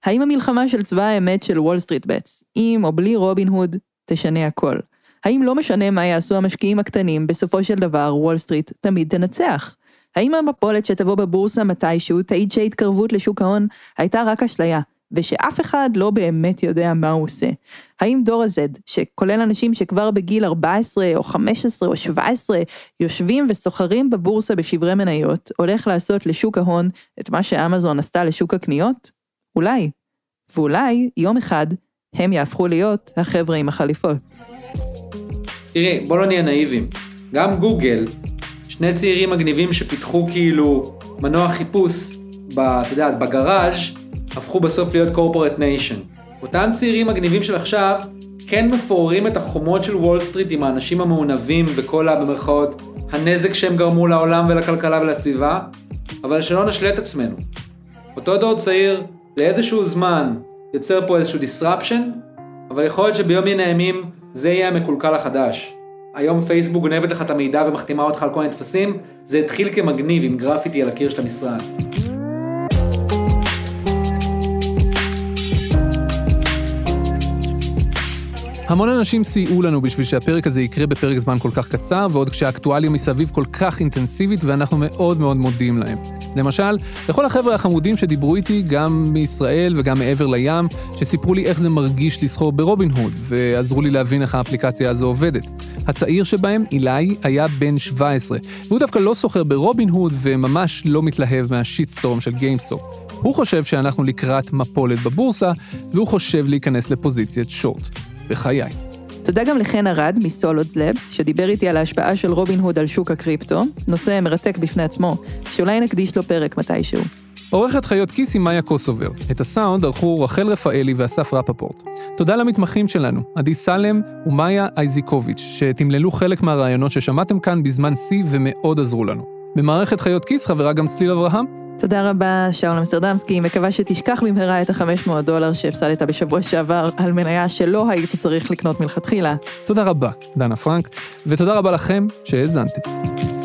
האם המלחמה של צבא האמת של Wall Street Bets, עם או בלי רובין הוד, תשנה הכל? האם לא משנה מה יעשו המשקיעים הקטנים, בסופו של דבר וול סטריט תמיד תנצח? האם המפולת שתבוא בבורסה מתישהו תעיד שההתקרבות לשוק ההון הייתה רק אשליה, ושאף אחד לא באמת יודע מה הוא עושה. האם דור ה-Z, שכולל אנשים שכבר בגיל 14 או 15 או 17 יושבים וסוחרים בבורסה בשברי מניות, הולך לעשות לשוק ההון את מה שאמזון עשתה לשוק הקניות? אולי. ואולי, יום אחד, הם יהפכו להיות החבר'ה עם החליפות. תראי, בוא לא נהיה נאיבים. גם גוגל, שני צעירים מגניבים שפיתחו כאילו מנוע חיפוש, ב, אתה יודע, בגראז', הפכו בסוף להיות corporate nation. אותם צעירים מגניבים של עכשיו כן מפוררים את החומות של וול סטריט עם האנשים המעונבים וכל ה... במרכאות הנזק שהם גרמו לעולם ולכלכלה ולסביבה, אבל שלא נשלה את עצמנו. אותו דור צעיר לאיזשהו זמן יוצר פה איזשהו disruption, אבל יכול להיות שביום מן הימים זה יהיה המקולקל החדש. היום פייסבוק גונבת לך את המידע ומחתימה אותך על כל מיני טפסים, זה התחיל כמגניב עם גרפיטי על הקיר של המשרד. המון אנשים סייעו לנו בשביל שהפרק הזה יקרה בפרק זמן כל כך קצר, ועוד כשהאקטואליה מסביב כל כך אינטנסיבית, ואנחנו מאוד מאוד מודים להם. למשל, לכל החבר'ה החמודים שדיברו איתי, גם מישראל וגם מעבר לים, שסיפרו לי איך זה מרגיש לסחור ברובין הוד, ועזרו לי להבין איך האפליקציה הזו עובדת. הצעיר שבהם, אילי, היה בן 17, והוא דווקא לא סוחר ברובין הוד, וממש לא מתלהב מה shitstorm של GameStop. הוא חושב שאנחנו לקראת מפולת בבורסה, והוא חושב להיכנס לפוזיציית שורט. בחיי. תודה גם לחן ארד מ Solidus Labs, שדיבר איתי על ההשפעה של רובין הוד על שוק הקריפטו, נושא מרתק בפני עצמו, שאולי נקדיש לו פרק מתישהו. עורכת חיות כיס היא מאיה קוסובר. את הסאונד ערכו רחל רפאלי ואסף רפפורט. תודה למתמחים שלנו, עדי סלם ומאיה אייזיקוביץ', שתמללו חלק מהרעיונות ששמעתם כאן בזמן שיא ומאוד עזרו לנו. במערכת חיות כיס חברה גם צליל אברהם, תודה רבה, שאול אמסטרדמסקי. מקווה שתשכח במהרה את ה-500 דולר שהפסדת בשבוע שעבר על מניה שלא היית צריך לקנות מלכתחילה. תודה רבה, דנה פרנק, ותודה רבה לכם שהאזנתם.